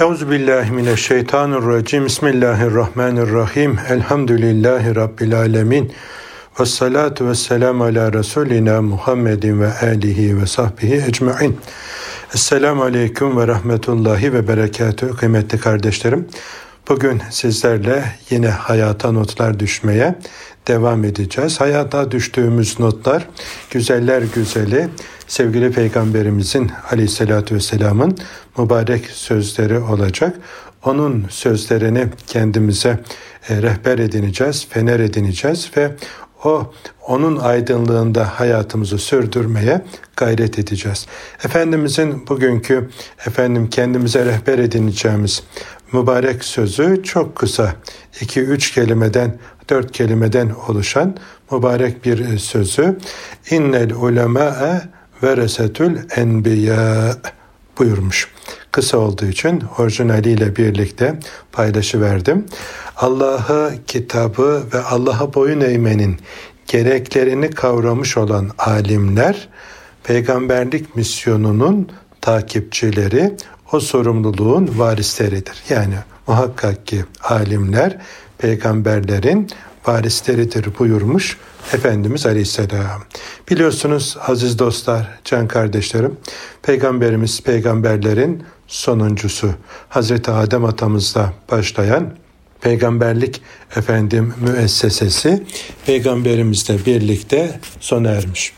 Euzu billahi mineşşeytanirracim. Bismillahirrahmanirrahim. Elhamdülillahi rabbil alamin. Ves salatu vesselam ala Resulina Muhammedin ve alihi ve sahbihi ecmaîn. Esselamu aleyküm ve rahmetullahi ve berekatü kıymetli kardeşlerim. Bugün sizlerle yine hayata notlar düşmeye devam edeceğiz. Hayata düştüğümüz notlar güzeller güzeli sevgili Peygamberimizin aleyhissalatü vesselamın mübarek sözleri olacak. Onun sözlerini kendimize e, rehber edineceğiz, fener edineceğiz ve o onun aydınlığında hayatımızı sürdürmeye gayret edeceğiz. Efendimizin bugünkü efendim kendimize rehber edineceğimiz mübarek sözü çok kısa. 2-3 kelimeden, 4 kelimeden oluşan mübarek bir sözü. İnnel ulemâe veresetül enbiya buyurmuş. Kısa olduğu için orijinaliyle birlikte paylaşıverdim. Allah'ı, kitabı ve Allah'a boyun eğmenin gereklerini kavramış olan alimler, peygamberlik misyonunun takipçileri, o sorumluluğun varisleridir. Yani muhakkak ki alimler peygamberlerin varisleridir buyurmuş Efendimiz Aleyhisselam. Biliyorsunuz aziz dostlar, can kardeşlerim, Peygamberimiz peygamberlerin sonuncusu. Hazreti Adem atamızla başlayan peygamberlik efendim müessesesi peygamberimizle birlikte sona ermiş.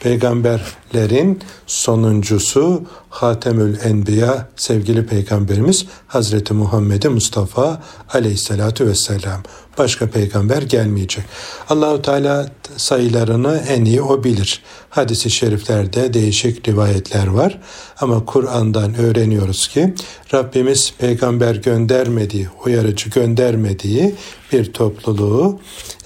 Peygamberlerin sonuncusu Hatemül Enbiya sevgili peygamberimiz Hazreti Muhammed Mustafa aleyhissalatu vesselam. Başka peygamber gelmeyecek. Allahu Teala sayılarını en iyi o bilir. Hadis-i şeriflerde değişik rivayetler var ama Kur'an'dan öğreniyoruz ki Rabbimiz peygamber göndermediği, uyarıcı göndermediği bir topluluğu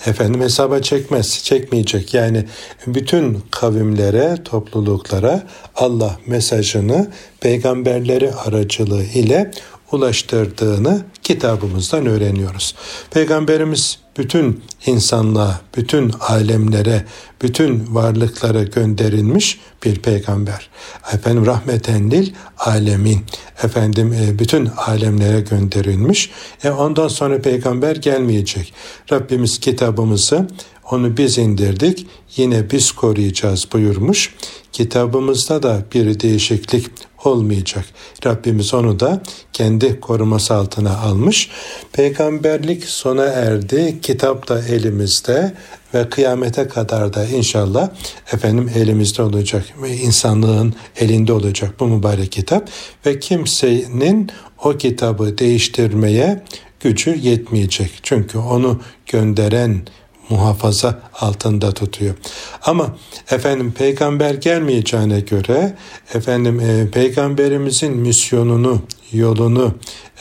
efendim hesaba çekmez, çekmeyecek. Yani bütün kavimlere, topluluklara Allah mesajını peygamberleri aracılığı ile ulaştırdığını kitabımızdan öğreniyoruz. Peygamberimiz bütün insanlığa, bütün alemlere, bütün varlıklara gönderilmiş bir peygamber. Efendim rahmeten lil alemin. Efendim e, bütün alemlere gönderilmiş. E ondan sonra peygamber gelmeyecek. Rabbimiz kitabımızı onu biz indirdik, yine biz koruyacağız buyurmuş. Kitabımızda da bir değişiklik olmayacak. Rabbimiz onu da kendi koruması altına almış. Peygamberlik sona erdi. Kitap da elimizde ve kıyamete kadar da inşallah efendim elimizde olacak ve insanlığın elinde olacak bu mübarek kitap ve kimsenin o kitabı değiştirmeye gücü yetmeyecek. Çünkü onu gönderen muhafaza altında tutuyor. Ama efendim peygamber gelmeyeceğine göre efendim e, peygamberimizin misyonunu, yolunu,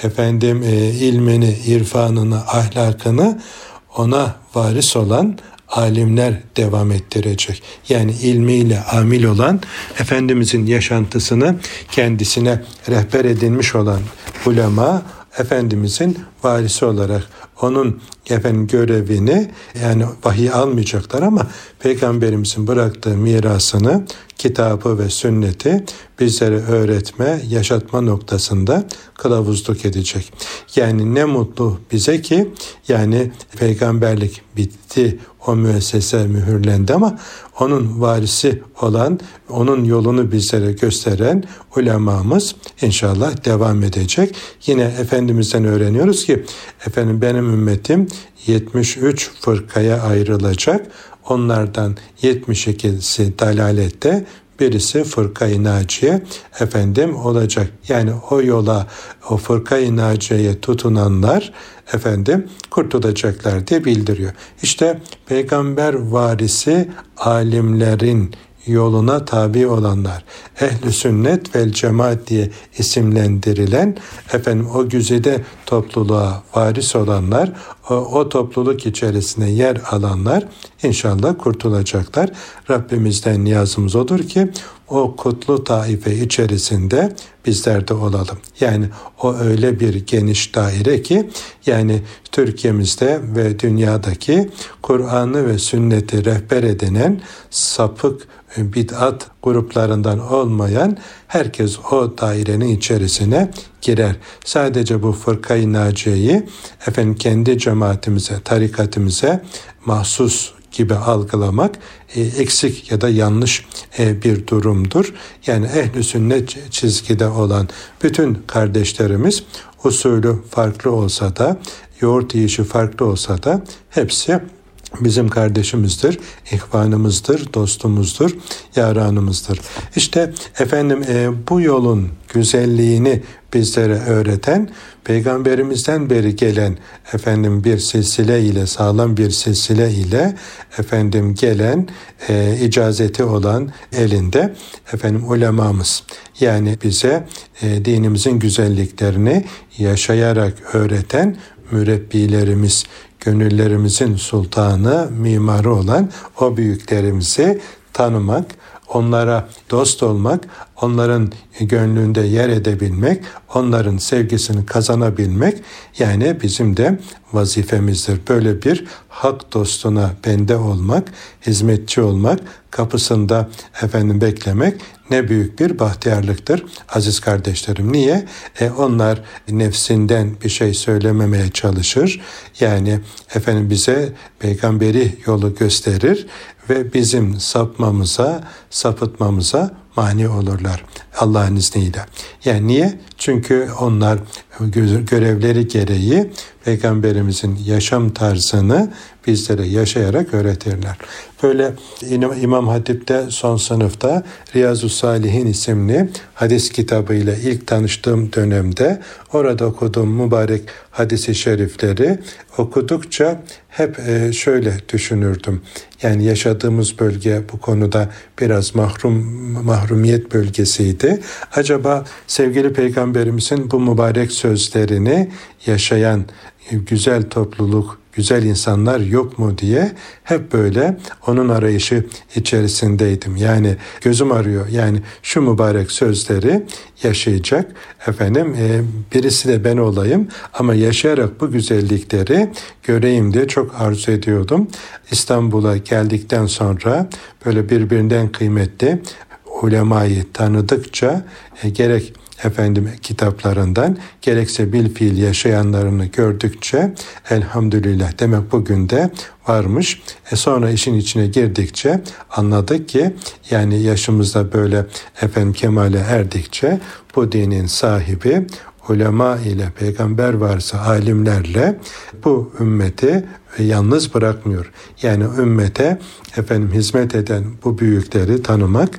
efendim e, ilmini, irfanını, ahlakını ona varis olan alimler devam ettirecek. Yani ilmiyle amil olan Efendimizin yaşantısını kendisine rehber edilmiş olan ulema Efendimizin varisi olarak onun efendim görevini yani vahiy almayacaklar ama peygamberimizin bıraktığı mirasını kitabı ve sünneti bizlere öğretme, yaşatma noktasında kılavuzluk edecek. Yani ne mutlu bize ki yani peygamberlik bitti, o müessese mühürlendi ama onun varisi olan, onun yolunu bizlere gösteren ulemamız inşallah devam edecek. Yine Efendimiz'den öğreniyoruz ki efendim benim ümmetim 73 fırkaya ayrılacak. Onlardan 72'si dalalette, birisi fırka-i efendim olacak. Yani o yola o fırka-i tutunanlar efendim kurtulacaklar diye bildiriyor. İşte peygamber varisi alimlerin yoluna tabi olanlar, ehli sünnet vel cemaat diye isimlendirilen efendim o güzide topluluğa varis olanlar, o, o topluluk içerisine yer alanlar inşallah kurtulacaklar. Rabbimizden niyazımız odur ki o kutlu taife içerisinde bizler de olalım. Yani o öyle bir geniş daire ki yani Türkiye'mizde ve dünyadaki Kur'an'ı ve sünneti rehber edinen sapık bid'at gruplarından olmayan herkes o dairenin içerisine girer. Sadece bu fırkayı naciyeyi efendim kendi cemaatimize, tarikatimize mahsus gibi algılamak e, eksik ya da yanlış e, bir durumdur. Yani ehli sünnet çizgide olan bütün kardeşlerimiz usulü farklı olsa da yoğurt yiyişi farklı olsa da hepsi bizim kardeşimizdir, ihvanımızdır, dostumuzdur, yaranımızdır. İşte efendim e, bu yolun güzelliğini bizlere öğreten peygamberimizden beri gelen efendim bir silsile ile sağlam bir silsile ile efendim gelen e, icazeti olan elinde efendim ulemamız yani bize e, dinimizin güzelliklerini yaşayarak öğreten mürebbilerimiz gönüllerimizin sultanı, mimarı olan o büyüklerimizi tanımak, onlara dost olmak, onların gönlünde yer edebilmek, onların sevgisini kazanabilmek yani bizim de vazifemizdir. Böyle bir hak dostuna bende olmak, hizmetçi olmak, kapısında efendim beklemek ne büyük bir bahtiyarlıktır aziz kardeşlerim. Niye? E onlar nefsinden bir şey söylememeye çalışır. Yani efendim bize peygamberi yolu gösterir ve bizim sapmamıza, sapıtmamıza mani olurlar Allah'ın izniyle. Yani niye? Çünkü onlar görevleri gereği Peygamberimizin yaşam tarzını bizlere yaşayarak öğretirler. Böyle İmam Hatip'te son sınıfta Riyazu Salihin isimli hadis kitabıyla ilk tanıştığım dönemde orada okuduğum mübarek hadisi şerifleri okudukça hep e, şöyle düşünürdüm. Yani yaşadığımız bölge bu konuda biraz mahrum mahrumiyet bölgesiydi. Acaba sevgili peygamberimizin bu mübarek sözlerini yaşayan güzel topluluk, güzel insanlar yok mu diye hep böyle onun arayışı içerisindeydim. Yani gözüm arıyor. Yani şu mübarek sözleri yaşayacak efendim e, birisi de ben olayım ama yaşayarak bu güzellikleri göreyim diye çok arzu ediyordum. İstanbul'a geldikten sonra böyle birbirinden kıymetli ulemayı tanıdıkça e, gerek efendim kitaplarından gerekse bil fiil yaşayanlarını gördükçe elhamdülillah demek bugün de varmış. E sonra işin içine girdikçe anladık ki yani yaşımızda böyle efendim kemale erdikçe bu dinin sahibi ulema ile peygamber varsa alimlerle bu ümmeti yalnız bırakmıyor. Yani ümmete efendim hizmet eden bu büyükleri tanımak,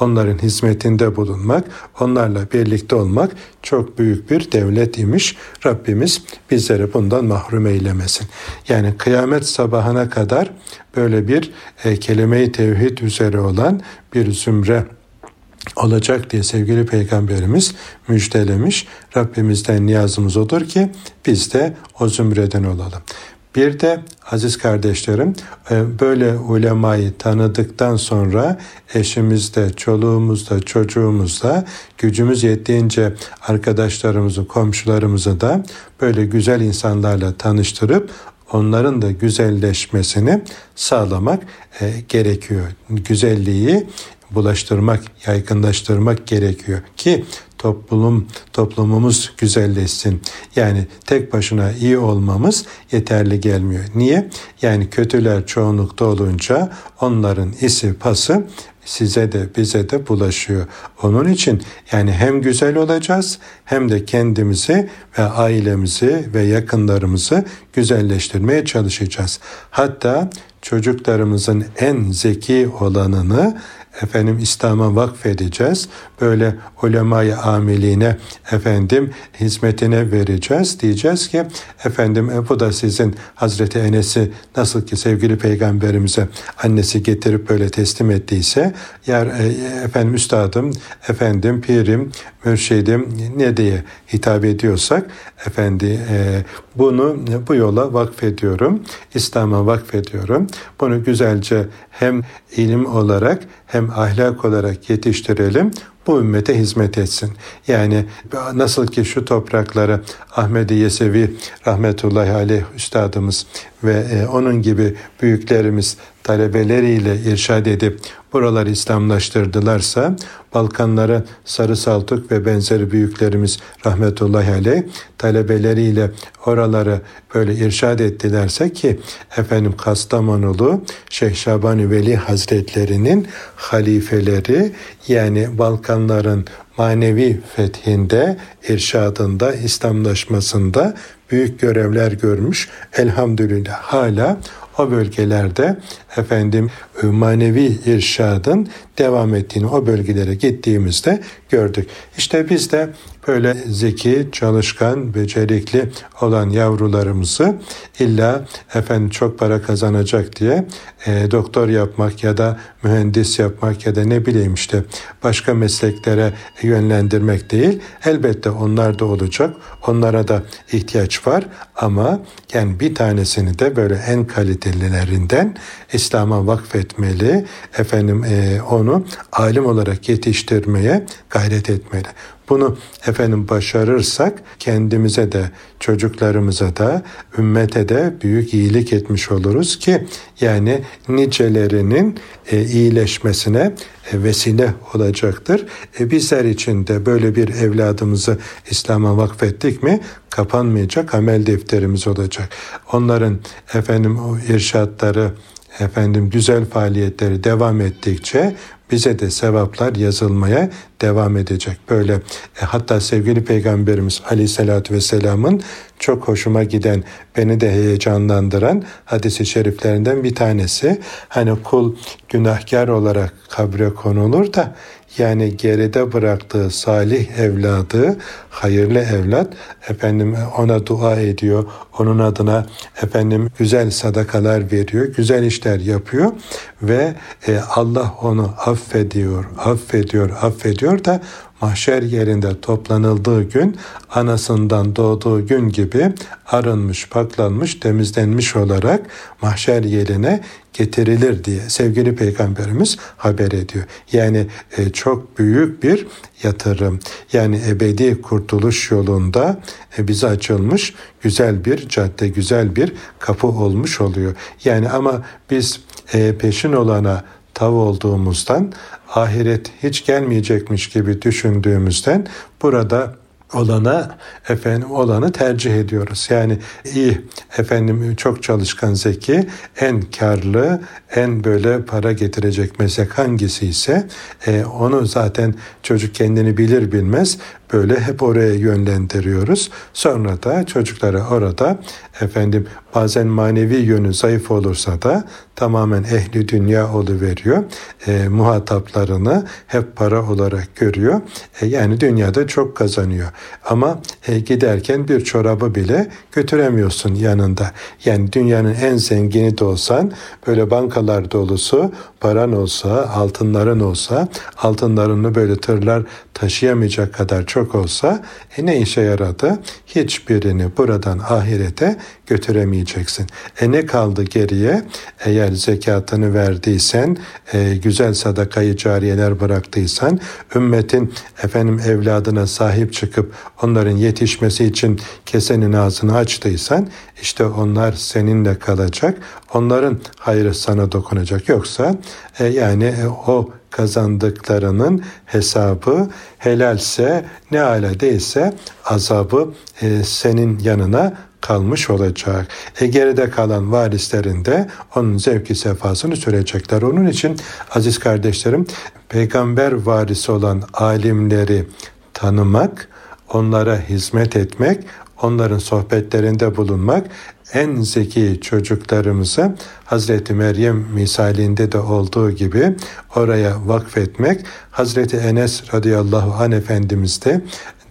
onların hizmetinde bulunmak, onlarla birlikte olmak çok büyük bir devlet imiş. Rabbimiz bizleri bundan mahrum eylemesin. Yani kıyamet sabahına kadar böyle bir e, kelime-i tevhid üzere olan bir zümre olacak diye sevgili peygamberimiz müjdelemiş. Rabbimizden niyazımız odur ki biz de o zümreden olalım. Bir de aziz kardeşlerim e, böyle ulemayı tanıdıktan sonra eşimizde, çoluğumuzda, çocuğumuzda gücümüz yettiğince arkadaşlarımızı, komşularımızı da böyle güzel insanlarla tanıştırıp onların da güzelleşmesini sağlamak e, gerekiyor. Güzelliği bulaştırmak, yaygınlaştırmak gerekiyor ki toplum toplumumuz güzelleşsin. Yani tek başına iyi olmamız yeterli gelmiyor. Niye? Yani kötüler çoğunlukta olunca onların isi pası size de bize de bulaşıyor. Onun için yani hem güzel olacağız hem de kendimizi ve ailemizi ve yakınlarımızı güzelleştirmeye çalışacağız. Hatta çocuklarımızın en zeki olanını efendim İslam'a vakfedeceğiz. Böyle ulemayı amiline efendim hizmetine vereceğiz. Diyeceğiz ki efendim e, bu da sizin Hazreti Enes'i nasıl ki sevgili peygamberimize annesi getirip böyle teslim ettiyse yer e, efendim üstadım, efendim pirim, mürşidim ne diye hitap ediyorsak efendi e, bunu bu yola vakfediyorum. İslam'a vakfediyorum. Bunu güzelce hem ilim olarak hem ahlak olarak yetiştirelim bu ümmete hizmet etsin. Yani nasıl ki şu toprakları Ahmet Yesevi rahmetullahi aleyh üstadımız ve e, onun gibi büyüklerimiz talebeleriyle irşad edip buraları İslamlaştırdılarsa Balkanları Sarı Saltuk ve benzeri büyüklerimiz rahmetullahi aleyh talebeleriyle oraları böyle irşad ettilerse ki efendim Kastamonulu Şeyh Şabani Veli Hazretlerinin halifeleri yani Balkanların manevi fethinde, irşadında, İslamlaşmasında büyük görevler görmüş. Elhamdülillah hala o bölgelerde efendim manevi irşadın devam ettiğini o bölgelere gittiğimizde gördük. İşte biz de böyle zeki, çalışkan, becerikli olan yavrularımızı illa efendim çok para kazanacak diye e, doktor yapmak ya da mühendis yapmak ya da ne bileyim işte başka mesleklere yönlendirmek değil. Elbette onlar da olacak. Onlara da ihtiyaç var ama yani bir tanesini de böyle en kalitelilerinden İslam'a vakfetmeli. Efendim e, onu alim olarak yetiştirmeye gayret etmeli. Bunu efendim başarırsak kendimize de çocuklarımıza da ümmete de büyük iyilik etmiş oluruz ki yani nicelerinin e, iyileşmesine e, vesile olacaktır. E, bizler için de böyle bir evladımızı İslam'a vakfettik mi kapanmayacak amel defterimiz olacak. Onların efendim o irşatları efendim güzel faaliyetleri devam ettikçe bize de sevaplar yazılmaya devam edecek. Böyle e, hatta sevgili Peygamberimiz Aleyhisselatü Vesselam'ın çok hoşuma giden, beni de heyecanlandıran hadisi şeriflerinden bir tanesi. Hani kul günahkar olarak kabre konulur da yani geride bıraktığı salih evladı, hayırlı evlat efendim ona dua ediyor. Onun adına efendim güzel sadakalar veriyor, güzel işler yapıyor ve e, Allah onu affediyor, affediyor, affediyor da mahşer yerinde toplanıldığı gün anasından doğduğu gün gibi arınmış, paklanmış, temizlenmiş olarak mahşer yerine getirilir diye sevgili peygamberimiz haber ediyor. Yani e, çok büyük bir yatırım. Yani ebedi kurtuluş yolunda e, bize açılmış güzel bir cadde, güzel bir kapı olmuş oluyor. Yani ama biz e, peşin olana tav olduğumuzdan ahiret hiç gelmeyecekmiş gibi düşündüğümüzden burada olana efendim olanı tercih ediyoruz. Yani iyi efendim çok çalışkan zeki en karlı en böyle para getirecek meslek hangisi ise e, onu zaten çocuk kendini bilir bilmez böyle hep oraya yönlendiriyoruz. Sonra da çocukları orada efendim bazen manevi yönü zayıf olursa da tamamen ehli dünya oluveriyor. E, muhataplarını hep para olarak görüyor. E, yani dünyada çok kazanıyor. Ama e, giderken bir çorabı bile götüremiyorsun yanında. Yani dünyanın en zengini de olsan böyle bankalar dolusu paran olsa, altınların olsa, altınlarını böyle tırlar taşıyamayacak kadar çok olsa e ne işe yaradı? Hiçbirini buradan ahirete götüremeyeceksin. E ne kaldı geriye? Eğer zekatını verdiysen, e, güzel sadakayı cariyeler bıraktıysan, ümmetin efendim evladına sahip çıkıp onların yetişmesi için kesenin ağzını açtıysan, işte onlar seninle kalacak. Onların hayrı sana dokunacak. Yoksa e, yani e, o kazandıklarının hesabı helalse ne ala değilse azabı e, senin yanına kalmış olacak. E geride kalan varislerin de onun zevki sefasını sürecekler. Onun için aziz kardeşlerim peygamber varisi olan alimleri tanımak, onlara hizmet etmek, onların sohbetlerinde bulunmak en zeki çocuklarımıza Hazreti Meryem misalinde de olduğu gibi oraya vakfetmek Hazreti Enes radıyallahu an Efendimiz de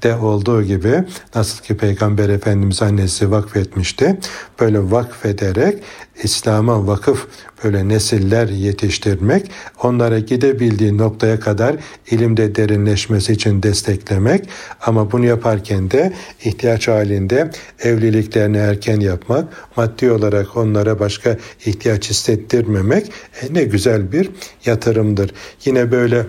de olduğu gibi nasıl ki Peygamber Efendimiz annesi vakfetmişti. Böyle vakfederek İslam'a vakıf böyle nesiller yetiştirmek, onlara gidebildiği noktaya kadar ilimde derinleşmesi için desteklemek ama bunu yaparken de ihtiyaç halinde evliliklerini erken yapmak, maddi olarak onlara başka ihtiyaç hissettirmemek e, ne güzel bir yatırımdır. Yine böyle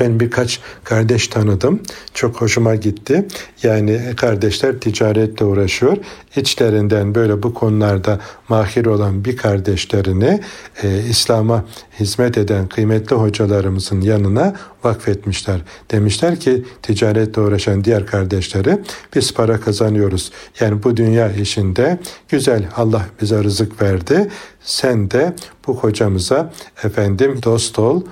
ben birkaç kardeş tanıdım. Çok hoşuma gitti. Yani kardeşler ticaretle uğraşıyor. İçlerinden böyle bu konularda mahir olan bir kardeşlerini e, İslam'a hizmet eden kıymetli hocalarımızın yanına vakfetmişler. Demişler ki ticaretle uğraşan diğer kardeşleri biz para kazanıyoruz. Yani bu dünya işinde güzel Allah bize rızık verdi. Sen de bu hocamıza efendim dost ol,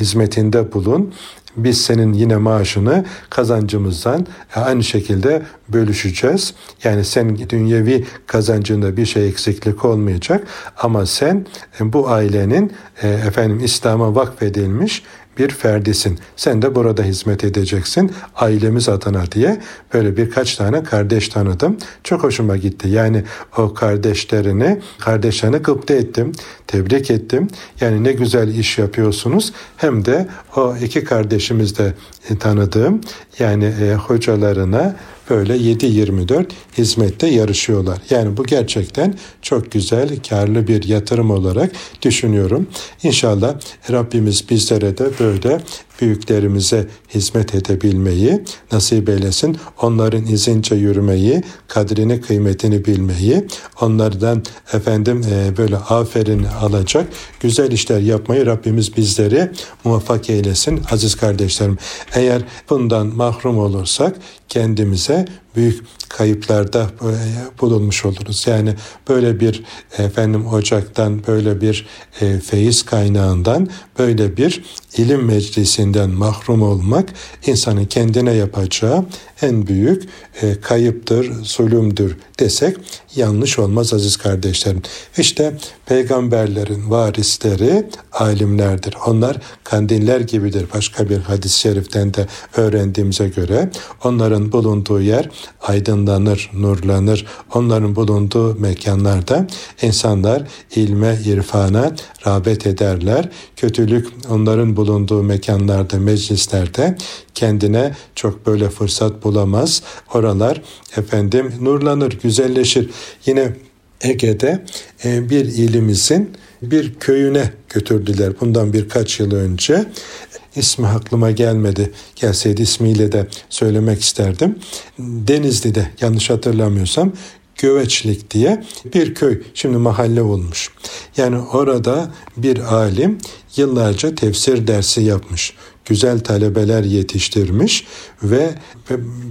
hizmetinde bulun. Biz senin yine maaşını kazancımızdan aynı şekilde bölüşeceğiz. Yani sen dünyevi kazancında bir şey eksiklik olmayacak ama sen bu ailenin e, efendim İslam'a vakfedilmiş bir ferdisin. Sen de burada hizmet edeceksin ailemiz adına diye böyle birkaç tane kardeş tanıdım. Çok hoşuma gitti. Yani o kardeşlerini, kardeşlerini gıpta ettim, tebrik ettim. Yani ne güzel iş yapıyorsunuz. Hem de o iki kardeşimiz de tanıdığım yani e, hocalarına böyle 7-24 hizmette yarışıyorlar. Yani bu gerçekten çok güzel, karlı bir yatırım olarak düşünüyorum. İnşallah Rabbimiz bizlere de böyle büyüklerimize hizmet edebilmeyi nasip eylesin. Onların izince yürümeyi, kadrini, kıymetini bilmeyi, onlardan efendim e, böyle aferin alacak güzel işler yapmayı Rabbimiz bizleri muvaffak eylesin aziz kardeşlerim. Eğer bundan mahrum olursak kendimize büyük kayıplarda bulunmuş oluruz. Yani böyle bir efendim ocaktan, böyle bir e, feyiz kaynağından, böyle bir ilim meclisinden mahrum olmak insanın kendine yapacağı en büyük e, kayıptır, zulümdür desek yanlış olmaz aziz kardeşlerim. İşte peygamberlerin varisleri alimlerdir. Onlar kandiller gibidir. Başka bir hadis-i şeriften de öğrendiğimize göre onların bulunduğu yer aydınlanır, nurlanır. Onların bulunduğu mekanlarda insanlar ilme, irfana rağbet ederler. Kötülük onların bulunduğu mekanlarda, meclislerde kendine çok böyle fırsat bulamaz. Oralar efendim nurlanır, güzelleşir. Yine Ege'de e, bir ilimizin bir köyüne götürdüler bundan birkaç yıl önce. İsmi aklıma gelmedi. Gelseydi ismiyle de söylemek isterdim. Denizli'de yanlış hatırlamıyorsam Göveçlik diye bir köy şimdi mahalle olmuş. Yani orada bir alim yıllarca tefsir dersi yapmış. Güzel talebeler yetiştirmiş ve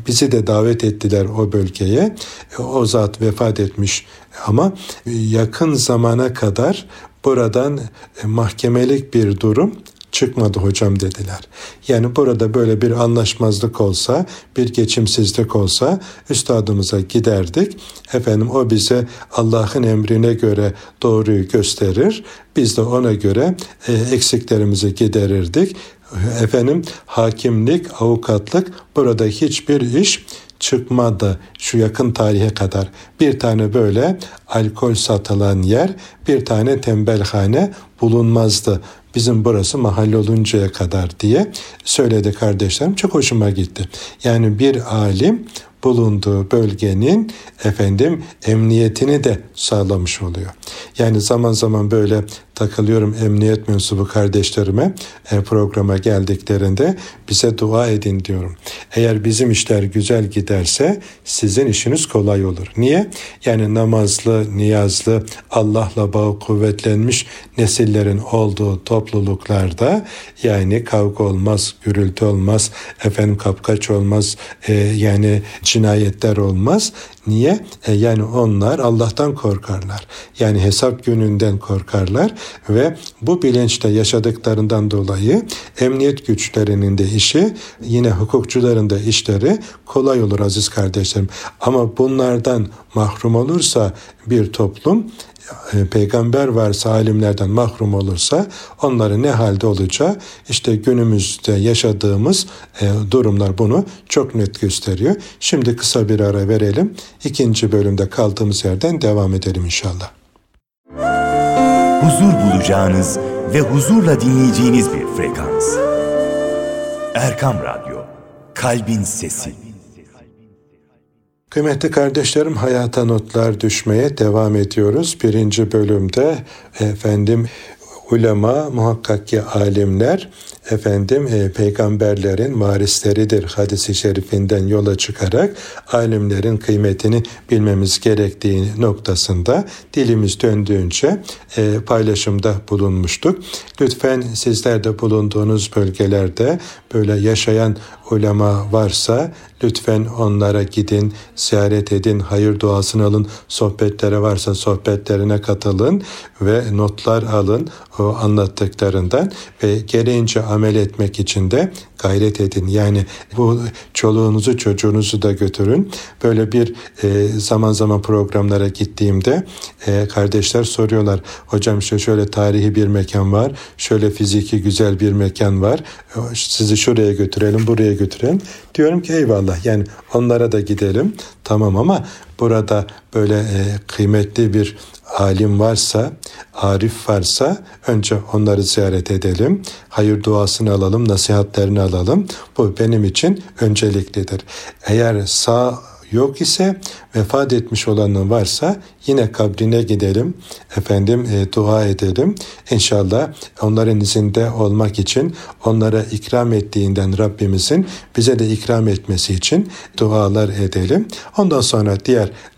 bizi de davet ettiler o bölgeye. O zat vefat etmiş ama yakın zamana kadar buradan mahkemelik bir durum çıkmadı hocam dediler. Yani burada böyle bir anlaşmazlık olsa, bir geçimsizlik olsa üstadımıza giderdik. Efendim o bize Allah'ın emrine göre doğruyu gösterir. Biz de ona göre e, eksiklerimizi giderirdik. Efendim hakimlik, avukatlık burada hiçbir iş çıkmadı şu yakın tarihe kadar. Bir tane böyle alkol satılan yer, bir tane tembelhane bulunmazdı bizim burası mahalle oluncaya kadar diye söyledi kardeşlerim. Çok hoşuma gitti. Yani bir alim bulunduğu bölgenin efendim emniyetini de sağlamış oluyor. Yani zaman zaman böyle takılıyorum emniyet mensubu kardeşlerime e, programa geldiklerinde bize dua edin diyorum. Eğer bizim işler güzel giderse sizin işiniz kolay olur. Niye? Yani namazlı, niyazlı, Allah'la bağı kuvvetlenmiş nesillerin olduğu topluluklarda yani kavga olmaz, gürültü olmaz, efendim kapkaç olmaz, e, yani cinayetler olmaz. Niye? E, yani onlar Allah'tan korkarlar. Yani hesap gününden korkarlar. ve bu bilinçle yaşadıklarından dolayı emniyet güçlerinin de işi yine hukukçuların da işleri kolay olur aziz kardeşlerim. Ama bunlardan mahrum olursa bir toplum peygamber varsa alimlerden mahrum olursa onların ne halde olacağı işte günümüzde yaşadığımız e, durumlar bunu çok net gösteriyor. Şimdi kısa bir ara verelim. İkinci bölümde kaldığımız yerden devam edelim inşallah. Huzur bulacağınız ve huzurla dinleyeceğiniz bir frekans. Erkam Radyo, Kalbin Sesi. Kıymetli kardeşlerim hayata notlar düşmeye devam ediyoruz. Birinci bölümde efendim ulema, muhakkak ki alimler efendim e, peygamberlerin varisleridir hadisi şerifinden yola çıkarak alimlerin kıymetini bilmemiz gerektiği noktasında dilimiz döndüğünce e, paylaşımda bulunmuştuk. Lütfen sizler de bulunduğunuz bölgelerde böyle yaşayan ulema varsa lütfen onlara gidin, ziyaret edin, hayır duasını alın, sohbetlere varsa sohbetlerine katılın ve notlar alın o anlattıklarından ve gereğince amel etmek için de gayret edin. Yani bu çoluğunuzu çocuğunuzu da götürün. Böyle bir e, zaman zaman programlara gittiğimde e, kardeşler soruyorlar. Hocam işte şöyle tarihi bir mekan var. Şöyle fiziki güzel bir mekan var. Sizi şuraya götürelim buraya götürelim. Diyorum ki eyvallah yani onlara da gidelim. Tamam ama burada böyle e, kıymetli bir alim varsa, arif varsa önce onları ziyaret edelim. Hayır duasını alalım, nasihatlerini alalım. Bu benim için önceliklidir. Eğer sağ yok ise vefat etmiş olanın varsa yine kabrine gidelim. Efendim e, dua edelim. İnşallah onların izinde olmak için onlara ikram ettiğinden Rabbimizin bize de ikram etmesi için dualar edelim. Ondan sonra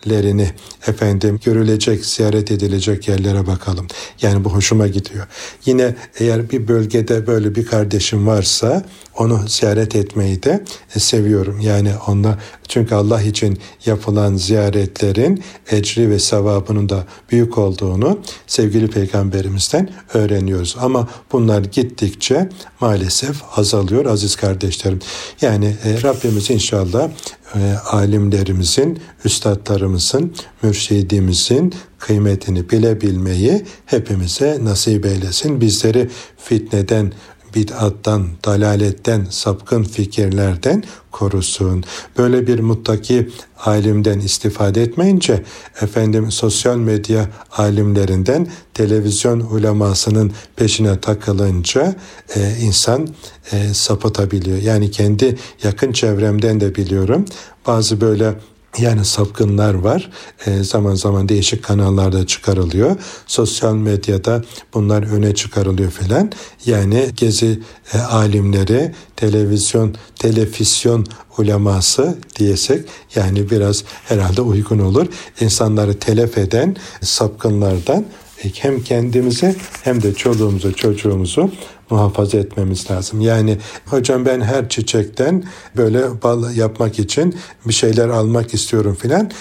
diğerlerini efendim görülecek, ziyaret edilecek yerlere bakalım. Yani bu hoşuma gidiyor. Yine eğer bir bölgede böyle bir kardeşim varsa onu ziyaret etmeyi de e, seviyorum. Yani onunla çünkü Allah için yapılan ziyaretlerin ecri ve sevabının da büyük olduğunu sevgili peygamberimizden öğreniyoruz. Ama bunlar gittikçe maalesef azalıyor aziz kardeşlerim. Yani e, Rabbimiz inşallah e, alimlerimizin, üstadlarımızın, mürşidimizin kıymetini bilebilmeyi hepimize nasip eylesin. Bizleri fitneden, bid'attan, dalaletten, sapkın fikirlerden korusun. Böyle bir muttaki alimden istifade etmeyince efendim sosyal medya alimlerinden televizyon ulemasının peşine takılınca e, insan e, sapıtabiliyor. Yani kendi yakın çevremden de biliyorum. Bazı böyle yani sapkınlar var. E, zaman zaman değişik kanallarda çıkarılıyor. Sosyal medyada bunlar öne çıkarılıyor filan. Yani gezi e, alimleri, televizyon, telefisyon uleması diyesek yani biraz herhalde uygun olur. İnsanları telef eden sapkınlardan hem kendimizi hem de çoluğumuzu çocuğumuzu muhafaza etmemiz lazım. Yani hocam ben her çiçekten böyle bal yapmak için bir şeyler almak istiyorum filan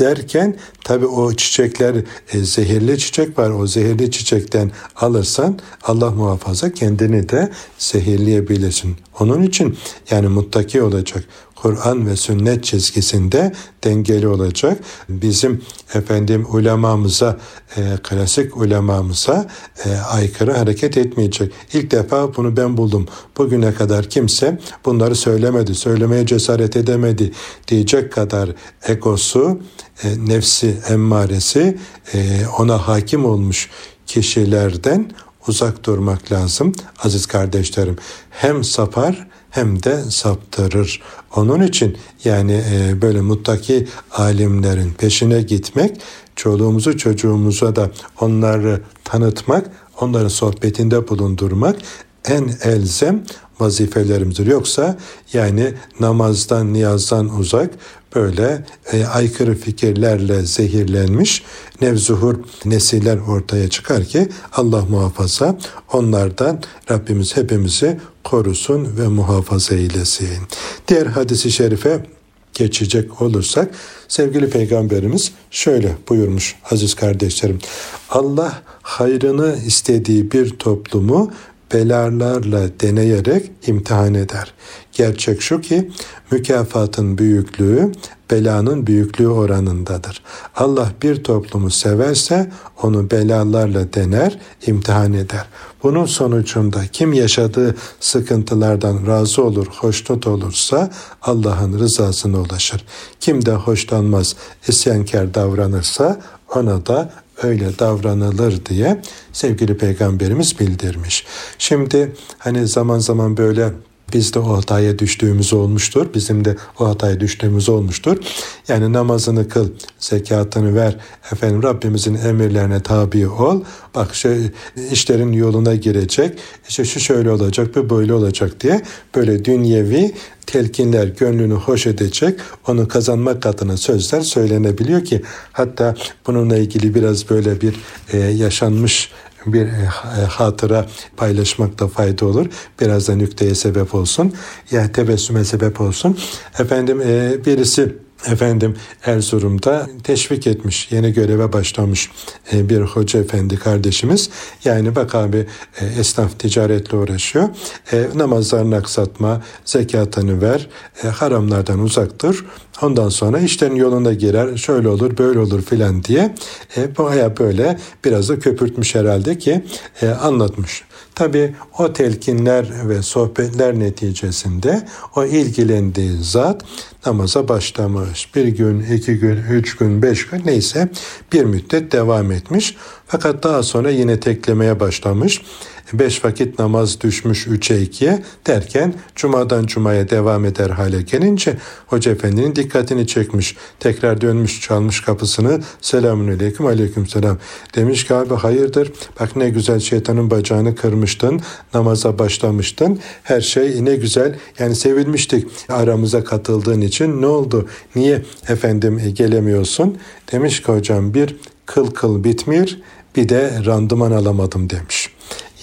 derken tabi o çiçekler e, zehirli çiçek var. O zehirli çiçekten alırsan Allah muhafaza kendini de zehirleyebilirsin. Onun için yani muttaki olacak. Kur'an ve sünnet çizgisinde dengeli olacak. Bizim efendim ulemamıza, e, klasik ulemamıza e, aykırı hareket etmeyecek. İlk defa bunu ben buldum. Bugüne kadar kimse bunları söylemedi, söylemeye cesaret edemedi diyecek kadar egosu, e, nefsi emmaresi e, ona hakim olmuş kişilerden uzak durmak lazım aziz kardeşlerim. Hem sapar hem de saptırır. Onun için yani e, böyle muttaki alimlerin peşine gitmek, çoluğumuzu çocuğumuza da onları tanıtmak, onların sohbetinde bulundurmak en elzem vazifelerimizdir. Yoksa yani namazdan, niyazdan uzak böyle e, aykırı fikirlerle zehirlenmiş nevzuhur nesiller ortaya çıkar ki Allah muhafaza onlardan Rabbimiz hepimizi korusun ve muhafaza eylesin. Diğer hadisi şerife geçecek olursak sevgili peygamberimiz şöyle buyurmuş aziz kardeşlerim. Allah hayrını istediği bir toplumu belalarla deneyerek imtihan eder. Gerçek şu ki mükafatın büyüklüğü belanın büyüklüğü oranındadır. Allah bir toplumu severse onu belalarla dener, imtihan eder. Bunun sonucunda kim yaşadığı sıkıntılardan razı olur, hoşnut olursa Allah'ın rızasına ulaşır. Kim de hoşlanmaz, isyankar davranırsa ona da öyle davranılır diye sevgili peygamberimiz bildirmiş. Şimdi hani zaman zaman böyle biz de o hataya düştüğümüz olmuştur. Bizim de o hataya düştüğümüz olmuştur. Yani namazını kıl, zekatını ver, efendim Rabbimizin emirlerine tabi ol. Bak şu işlerin yoluna girecek, işte şu şöyle olacak, bu böyle olacak diye böyle dünyevi telkinler gönlünü hoş edecek, onu kazanmak adına sözler söylenebiliyor ki hatta bununla ilgili biraz böyle bir e, yaşanmış bir e, e, hatıra paylaşmakta fayda olur. Biraz da nükteye sebep olsun. Ya tebessüme sebep olsun. Efendim e, birisi efendim Erzurum'da teşvik etmiş, yeni göreve başlamış bir hoca efendi kardeşimiz. Yani bak abi esnaf ticaretle uğraşıyor. E, namazlarını aksatma, zekatını ver, haramlardan uzaktır. Ondan sonra işlerin yoluna girer, şöyle olur, böyle olur filan diye e, baya böyle biraz da köpürtmüş herhalde ki e, anlatmış. Tabi o telkinler ve sohbetler neticesinde o ilgilendiği zat namaza başlamış. Bir gün, iki gün, üç gün, beş gün neyse bir müddet devam etmiş. Fakat daha sonra yine teklemeye başlamış beş vakit namaz düşmüş üçe ikiye derken cumadan cumaya devam eder hale gelince Hoca Efendi'nin dikkatini çekmiş. Tekrar dönmüş çalmış kapısını selamun aleyküm aleyküm selam. Demiş ki abi hayırdır bak ne güzel şeytanın bacağını kırmıştın namaza başlamıştın her şey ne güzel yani sevilmiştik aramıza katıldığın için ne oldu niye efendim e, gelemiyorsun demiş ki hocam bir kıl kıl bitmiyor bir de randıman alamadım demiş.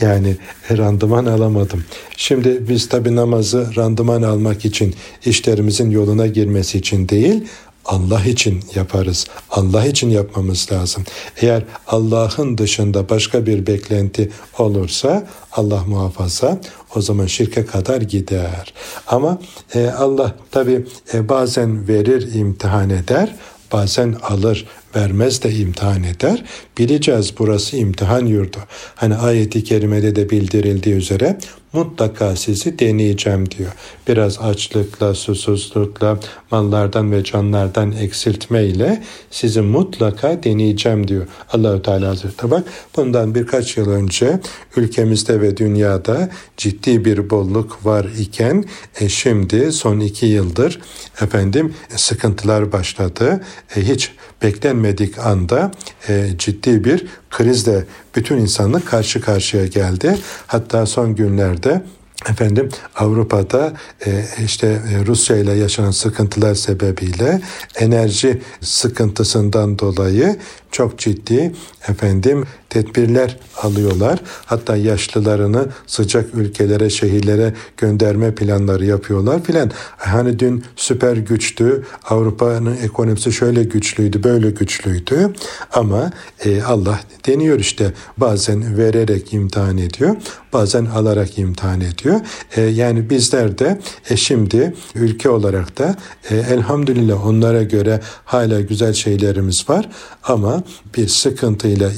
Yani randıman alamadım. Şimdi biz tabi namazı randıman almak için işlerimizin yoluna girmesi için değil Allah için yaparız. Allah için yapmamız lazım. Eğer Allah'ın dışında başka bir beklenti olursa Allah muhafaza o zaman şirke kadar gider. Ama e, Allah tabi e, bazen verir imtihan eder bazen alır vermez de imtihan eder. Bileceğiz burası imtihan yurdu. Hani ayeti kerimede de bildirildiği üzere mutlaka sizi deneyeceğim diyor. Biraz açlıkla, susuzlukla, mallardan ve canlardan eksiltmeyle sizi mutlaka deneyeceğim diyor Allahü Teala Hazretleri. Bak bundan birkaç yıl önce ülkemizde ve dünyada ciddi bir bolluk var iken e şimdi son iki yıldır efendim sıkıntılar başladı. E hiç beklenmedik anda e, ciddi bir krizle bütün insanlık karşı karşıya geldi. Hatta son günlerde efendim Avrupa'da e, işte e, Rusya ile yaşanan sıkıntılar sebebiyle enerji sıkıntısından dolayı çok ciddi efendim tedbirler alıyorlar. Hatta yaşlılarını sıcak ülkelere, şehirlere gönderme planları yapıyorlar filan. Hani dün süper güçtü. Avrupa'nın ekonomisi şöyle güçlüydü, böyle güçlüydü. Ama e, Allah deniyor işte bazen vererek imtihan ediyor, bazen alarak imtihan ediyor. E, yani bizler de e, şimdi ülke olarak da e, elhamdülillah onlara göre hala güzel şeylerimiz var ama bir sıkıntıyla,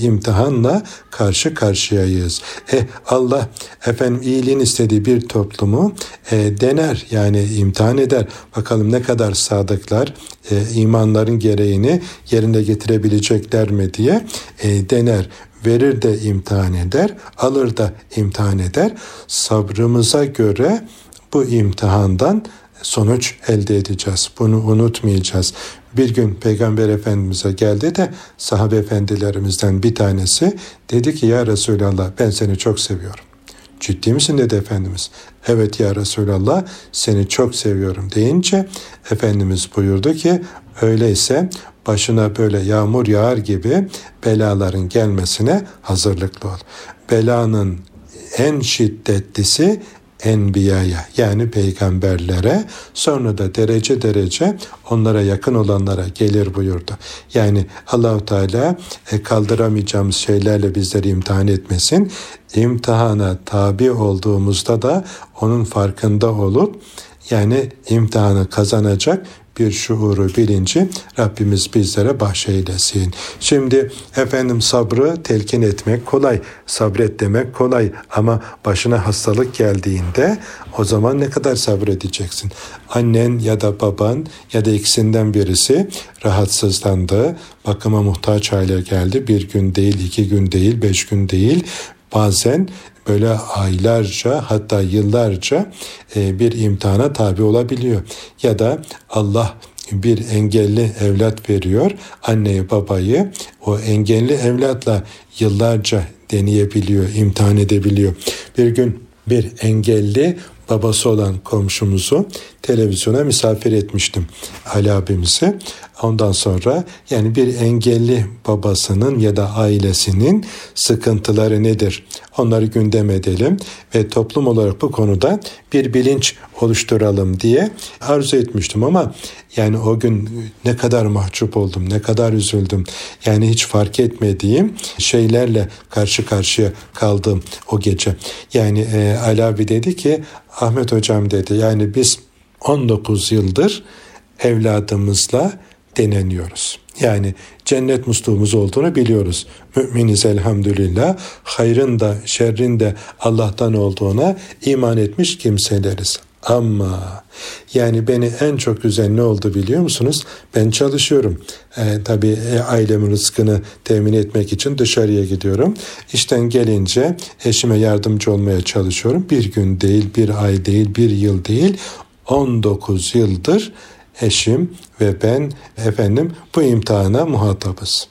imtihanla karşı karşıyayız. E Allah efendim iyiliğin istediği bir toplumu e, dener yani imtihan eder. Bakalım ne kadar sadıklar e, imanların gereğini yerine getirebilecekler mi diye e, dener verir de imtihan eder, alır da imtihan eder. Sabrımıza göre bu imtihandan sonuç elde edeceğiz. Bunu unutmayacağız. Bir gün Peygamber Efendimiz'e geldi de sahabe efendilerimizden bir tanesi dedi ki ya Resulallah ben seni çok seviyorum. Ciddi misin dedi Efendimiz. Evet ya Resulallah seni çok seviyorum deyince Efendimiz buyurdu ki öyleyse başına böyle yağmur yağar gibi belaların gelmesine hazırlıklı ol. Belanın en şiddetlisi enbiyaya yani peygamberlere sonra da derece derece onlara yakın olanlara gelir buyurdu. Yani Allahu Teala e, kaldıramayacağımız şeylerle bizleri imtihan etmesin. İmtihana tabi olduğumuzda da onun farkında olup yani imtihanı kazanacak bir şuuru, bilinci Rabbimiz bizlere bahşeylesin. Şimdi efendim sabrı telkin etmek kolay, sabret demek kolay ama başına hastalık geldiğinde o zaman ne kadar sabredeceksin? Annen ya da baban ya da ikisinden birisi rahatsızlandı, bakıma muhtaç hale geldi. Bir gün değil, iki gün değil, beş gün değil bazen böyle aylarca hatta yıllarca e, bir imtihana tabi olabiliyor. Ya da Allah bir engelli evlat veriyor. Anneyi babayı o engelli evlatla yıllarca deneyebiliyor, imtihan edebiliyor. Bir gün bir engelli babası olan komşumuzu televizyona misafir etmiştim Ali abimizi. Ondan sonra yani bir engelli babasının ya da ailesinin sıkıntıları nedir? Onları gündem edelim ve toplum olarak bu konuda bir bilinç oluşturalım diye arzu etmiştim ama yani o gün ne kadar mahcup oldum, ne kadar üzüldüm. Yani hiç fark etmediğim şeylerle karşı karşıya kaldım o gece. Yani e, Ali abi dedi ki Ahmet hocam dedi yani biz 19 yıldır evladımızla deneniyoruz. Yani cennet musluğumuz olduğunu biliyoruz. Müminiz elhamdülillah. Hayrın da şerrin de Allah'tan olduğuna iman etmiş kimseleriz. Ama yani beni en çok üzen ne oldu biliyor musunuz? Ben çalışıyorum. Ee, tabii e, ailemin rızkını temin etmek için dışarıya gidiyorum. İşten gelince eşime yardımcı olmaya çalışıyorum. Bir gün değil, bir ay değil, bir yıl değil. 19 yıldır eşim ve ben efendim bu imtihana muhatabız.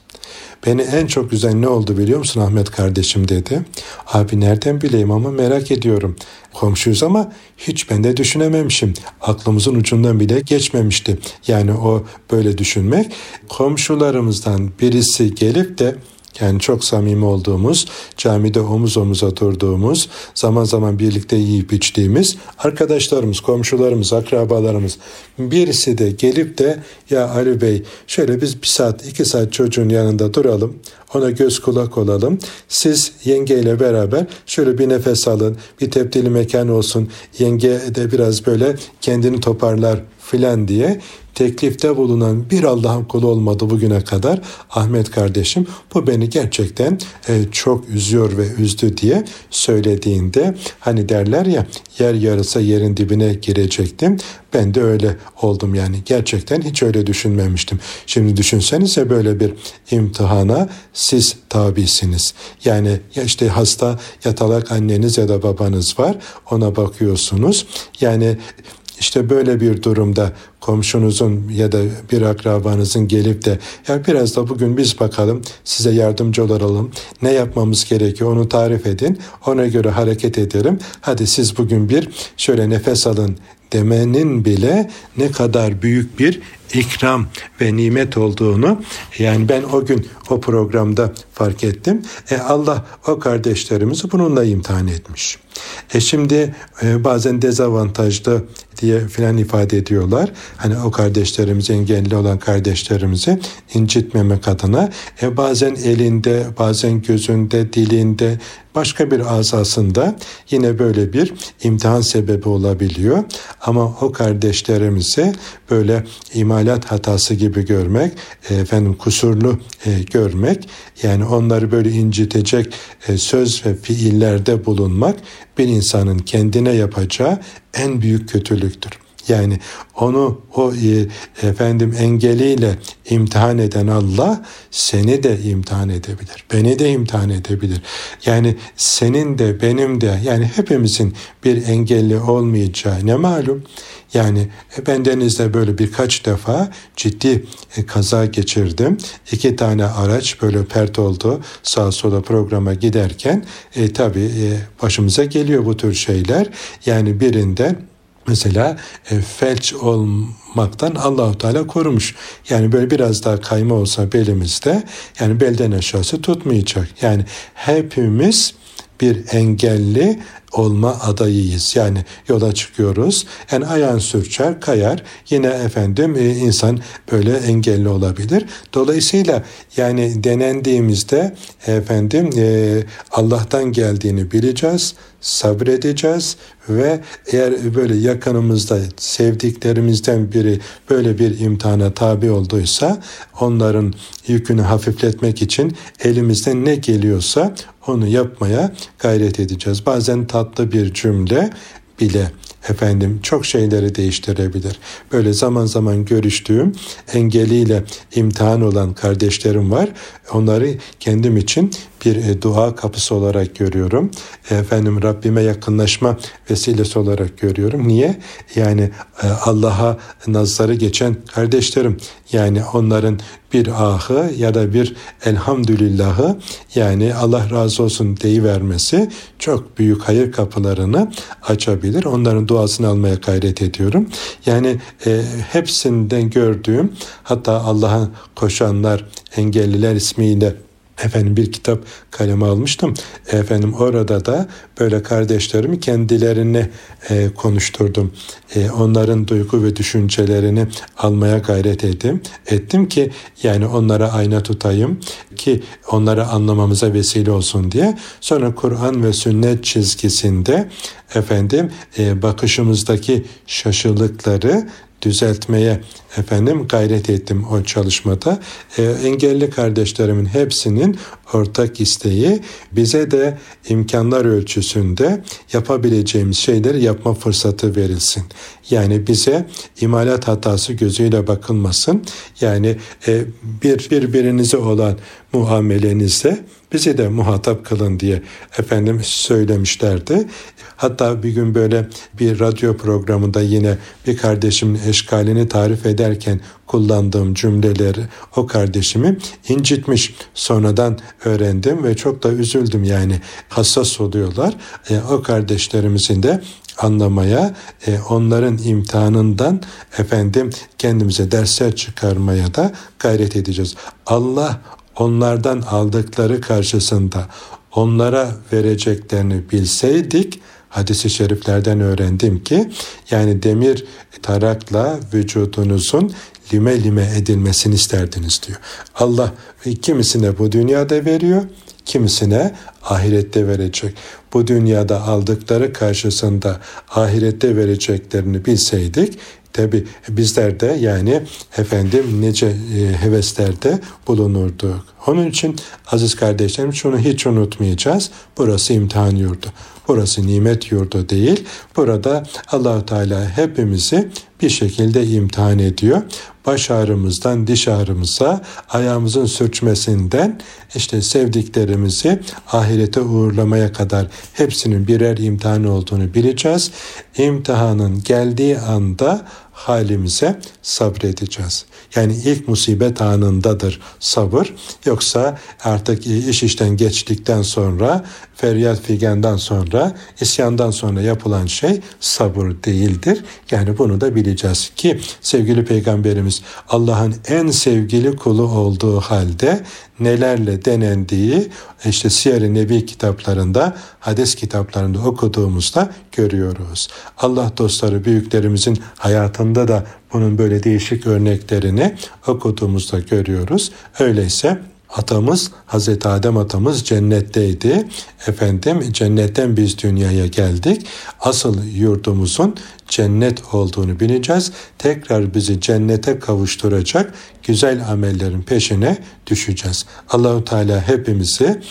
Beni en çok güzel ne oldu biliyor musun Ahmet kardeşim dedi. Abi nereden bileyim ama merak ediyorum. Komşuyuz ama hiç ben de düşünememişim. Aklımızın ucundan bile geçmemişti. Yani o böyle düşünmek. Komşularımızdan birisi gelip de yani çok samimi olduğumuz, camide omuz omuza durduğumuz, zaman zaman birlikte yiyip içtiğimiz arkadaşlarımız, komşularımız, akrabalarımız. Birisi de gelip de ya Ali Bey şöyle biz bir saat, iki saat çocuğun yanında duralım. Ona göz kulak olalım. Siz yengeyle beraber şöyle bir nefes alın. Bir tepdili mekan olsun. Yenge de biraz böyle kendini toparlar filan diye teklifte bulunan bir Allah'ın kulu olmadı bugüne kadar Ahmet kardeşim bu beni gerçekten e, çok üzüyor ve üzdü diye söylediğinde hani derler ya yer yarısa yerin dibine girecektim ben de öyle oldum yani gerçekten hiç öyle düşünmemiştim. Şimdi düşünsenize böyle bir imtihana siz tabisiniz. Yani ya işte hasta yatalak anneniz ya da babanız var ona bakıyorsunuz. Yani işte böyle bir durumda komşunuzun ya da bir akrabanızın gelip de ya biraz da bugün biz bakalım size yardımcı olalım. Ne yapmamız gerekiyor onu tarif edin. Ona göre hareket edelim. Hadi siz bugün bir şöyle nefes alın demenin bile ne kadar büyük bir ikram ve nimet olduğunu yani ben o gün o programda fark ettim. E Allah o kardeşlerimizi bununla imtihan etmiş. E şimdi e, bazen dezavantajlı diye filan ifade ediyorlar. Hani o kardeşlerimiz engelli olan kardeşlerimizi incitmemek adına e, bazen elinde, bazen gözünde, dilinde, başka bir azasında yine böyle bir imtihan sebebi olabiliyor. Ama o kardeşlerimizi böyle imalat hatası gibi görmek, e, efendim kusurlu e, görmek, yani onları böyle incitecek e, söz ve fiillerde bulunmak bir insanın kendine yapacağı en büyük kötülüktür. Yani onu o efendim engeliyle imtihan eden Allah seni de imtihan edebilir. Beni de imtihan edebilir. Yani senin de benim de yani hepimizin bir engelli olmayacağı ne malum. Yani e, ben denizde böyle birkaç defa ciddi e, kaza geçirdim. İki tane araç böyle pert oldu sağa sola programa giderken e, tabii e, başımıza geliyor bu tür şeyler. Yani birinde mesela e, felç olmaktan Allahu Teala korumuş. Yani böyle biraz daha kayma olsa belimizde yani belden aşağısı tutmayacak. Yani hepimiz bir engelli olma adayıyız. Yani yola çıkıyoruz. Yani ayağın sürçer, kayar. Yine efendim e, insan böyle engelli olabilir. Dolayısıyla yani denendiğimizde efendim e, Allah'tan geldiğini bileceğiz sabredeceğiz ve eğer böyle yakınımızda sevdiklerimizden biri böyle bir imtihana tabi olduysa onların yükünü hafifletmek için elimizden ne geliyorsa onu yapmaya gayret edeceğiz. Bazen tatlı bir cümle bile efendim çok şeyleri değiştirebilir. Böyle zaman zaman görüştüğüm engeliyle imtihan olan kardeşlerim var. Onları kendim için bir e, dua kapısı olarak görüyorum. Efendim Rabbime yakınlaşma vesilesi olarak görüyorum. Niye? Yani e, Allah'a nazları geçen kardeşlerim yani onların bir ahı ya da bir elhamdülillahı yani Allah razı olsun deyivermesi çok büyük hayır kapılarını açabilir. Onların duasını almaya gayret ediyorum. Yani e, hepsinden gördüğüm hatta Allah'a koşanlar engelliler ismiyle efendim bir kitap kaleme almıştım. Efendim orada da böyle kardeşlerimi kendilerine e, konuşturdum. E, onların duygu ve düşüncelerini almaya gayret ettim. Ettim ki yani onlara ayna tutayım ki onları anlamamıza vesile olsun diye. Sonra Kur'an ve sünnet çizgisinde efendim e, bakışımızdaki şaşılıkları düzeltmeye efendim gayret ettim o çalışmada. E, engelli kardeşlerimin hepsinin ortak isteği bize de imkanlar ölçüsünde yapabileceğimiz şeyleri yapma fırsatı verilsin. Yani bize imalat hatası gözüyle bakılmasın. Yani e, bir birbirinize olan muamelenizde bizi de muhatap kılın diye efendim söylemişlerdi. Hatta bir gün böyle bir radyo programında yine bir kardeşimin eşkalini tarif ederken kullandığım cümleleri o kardeşimi incitmiş. Sonradan öğrendim ve çok da üzüldüm yani hassas oluyorlar. E, o kardeşlerimizin de anlamaya, e, onların imtihanından efendim kendimize dersler çıkarmaya da gayret edeceğiz. Allah onlardan aldıkları karşısında onlara vereceklerini bilseydik hadisi şeriflerden öğrendim ki yani demir tarakla vücudunuzun lime lime edilmesini isterdiniz diyor. Allah kimisine bu dünyada veriyor, kimisine ahirette verecek. Bu dünyada aldıkları karşısında ahirette vereceklerini bilseydik Tabi bizler de yani efendim nice e, heveslerde bulunurduk. Onun için aziz kardeşlerim şunu hiç unutmayacağız. Burası imtihan yurdu. Burası nimet yurdu değil. Burada Allahu Teala hepimizi bir şekilde imtihan ediyor. Baş ağrımızdan diş ağrımıza, ayağımızın sürçmesinden işte sevdiklerimizi ahirete uğurlamaya kadar hepsinin birer imtihan olduğunu bileceğiz. İmtihanın geldiği anda halimize sabredeceğiz. Yani ilk musibet anındadır sabır. Yoksa artık iş işten geçtikten sonra, feryat figenden sonra, isyandan sonra yapılan şey sabır değildir. Yani bunu da bileceğiz ki sevgili peygamberimiz Allah'ın en sevgili kulu olduğu halde nelerle denendiği işte Siyer-i Nebi kitaplarında, hadis kitaplarında okuduğumuzda görüyoruz. Allah dostları büyüklerimizin hayatında da bunun böyle değişik örneklerini okuduğumuzda görüyoruz. Öyleyse atamız Hazreti Adem atamız cennetteydi. Efendim cennetten biz dünyaya geldik. Asıl yurdumuzun cennet olduğunu bileceğiz. Tekrar bizi cennete kavuşturacak güzel amellerin peşine düşeceğiz. Allahu Teala hepimizi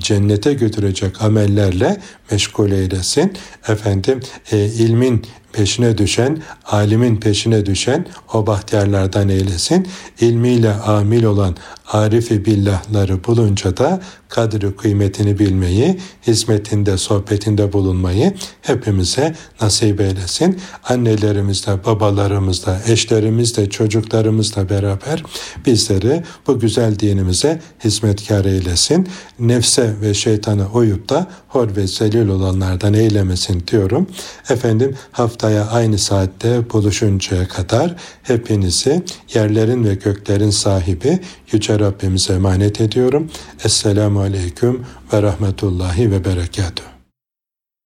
cennete götürecek amellerle meşgul eylesin. Efendim e, ilmin peşine düşen, alimin peşine düşen o bahtiyarlardan eylesin. İlmiyle amil olan arifi billahları bulunca da kadri kıymetini bilmeyi, hizmetinde, sohbetinde bulunmayı hepimize nasip eylesin. Annelerimizle, babalarımızla, eşlerimizle, çocuklarımızla beraber bizleri bu güzel dinimize hizmetkar eylesin. Nefse ve şeytana uyup da hor ve zelil olanlardan eylemesin diyorum. Efendim haftaya aynı saatte buluşuncaya kadar hepinizi yerlerin ve göklerin sahibi Yüce Rabbimize emanet ediyorum. Esselamu Aleyküm ve Rahmetullahi ve Berekatuhu.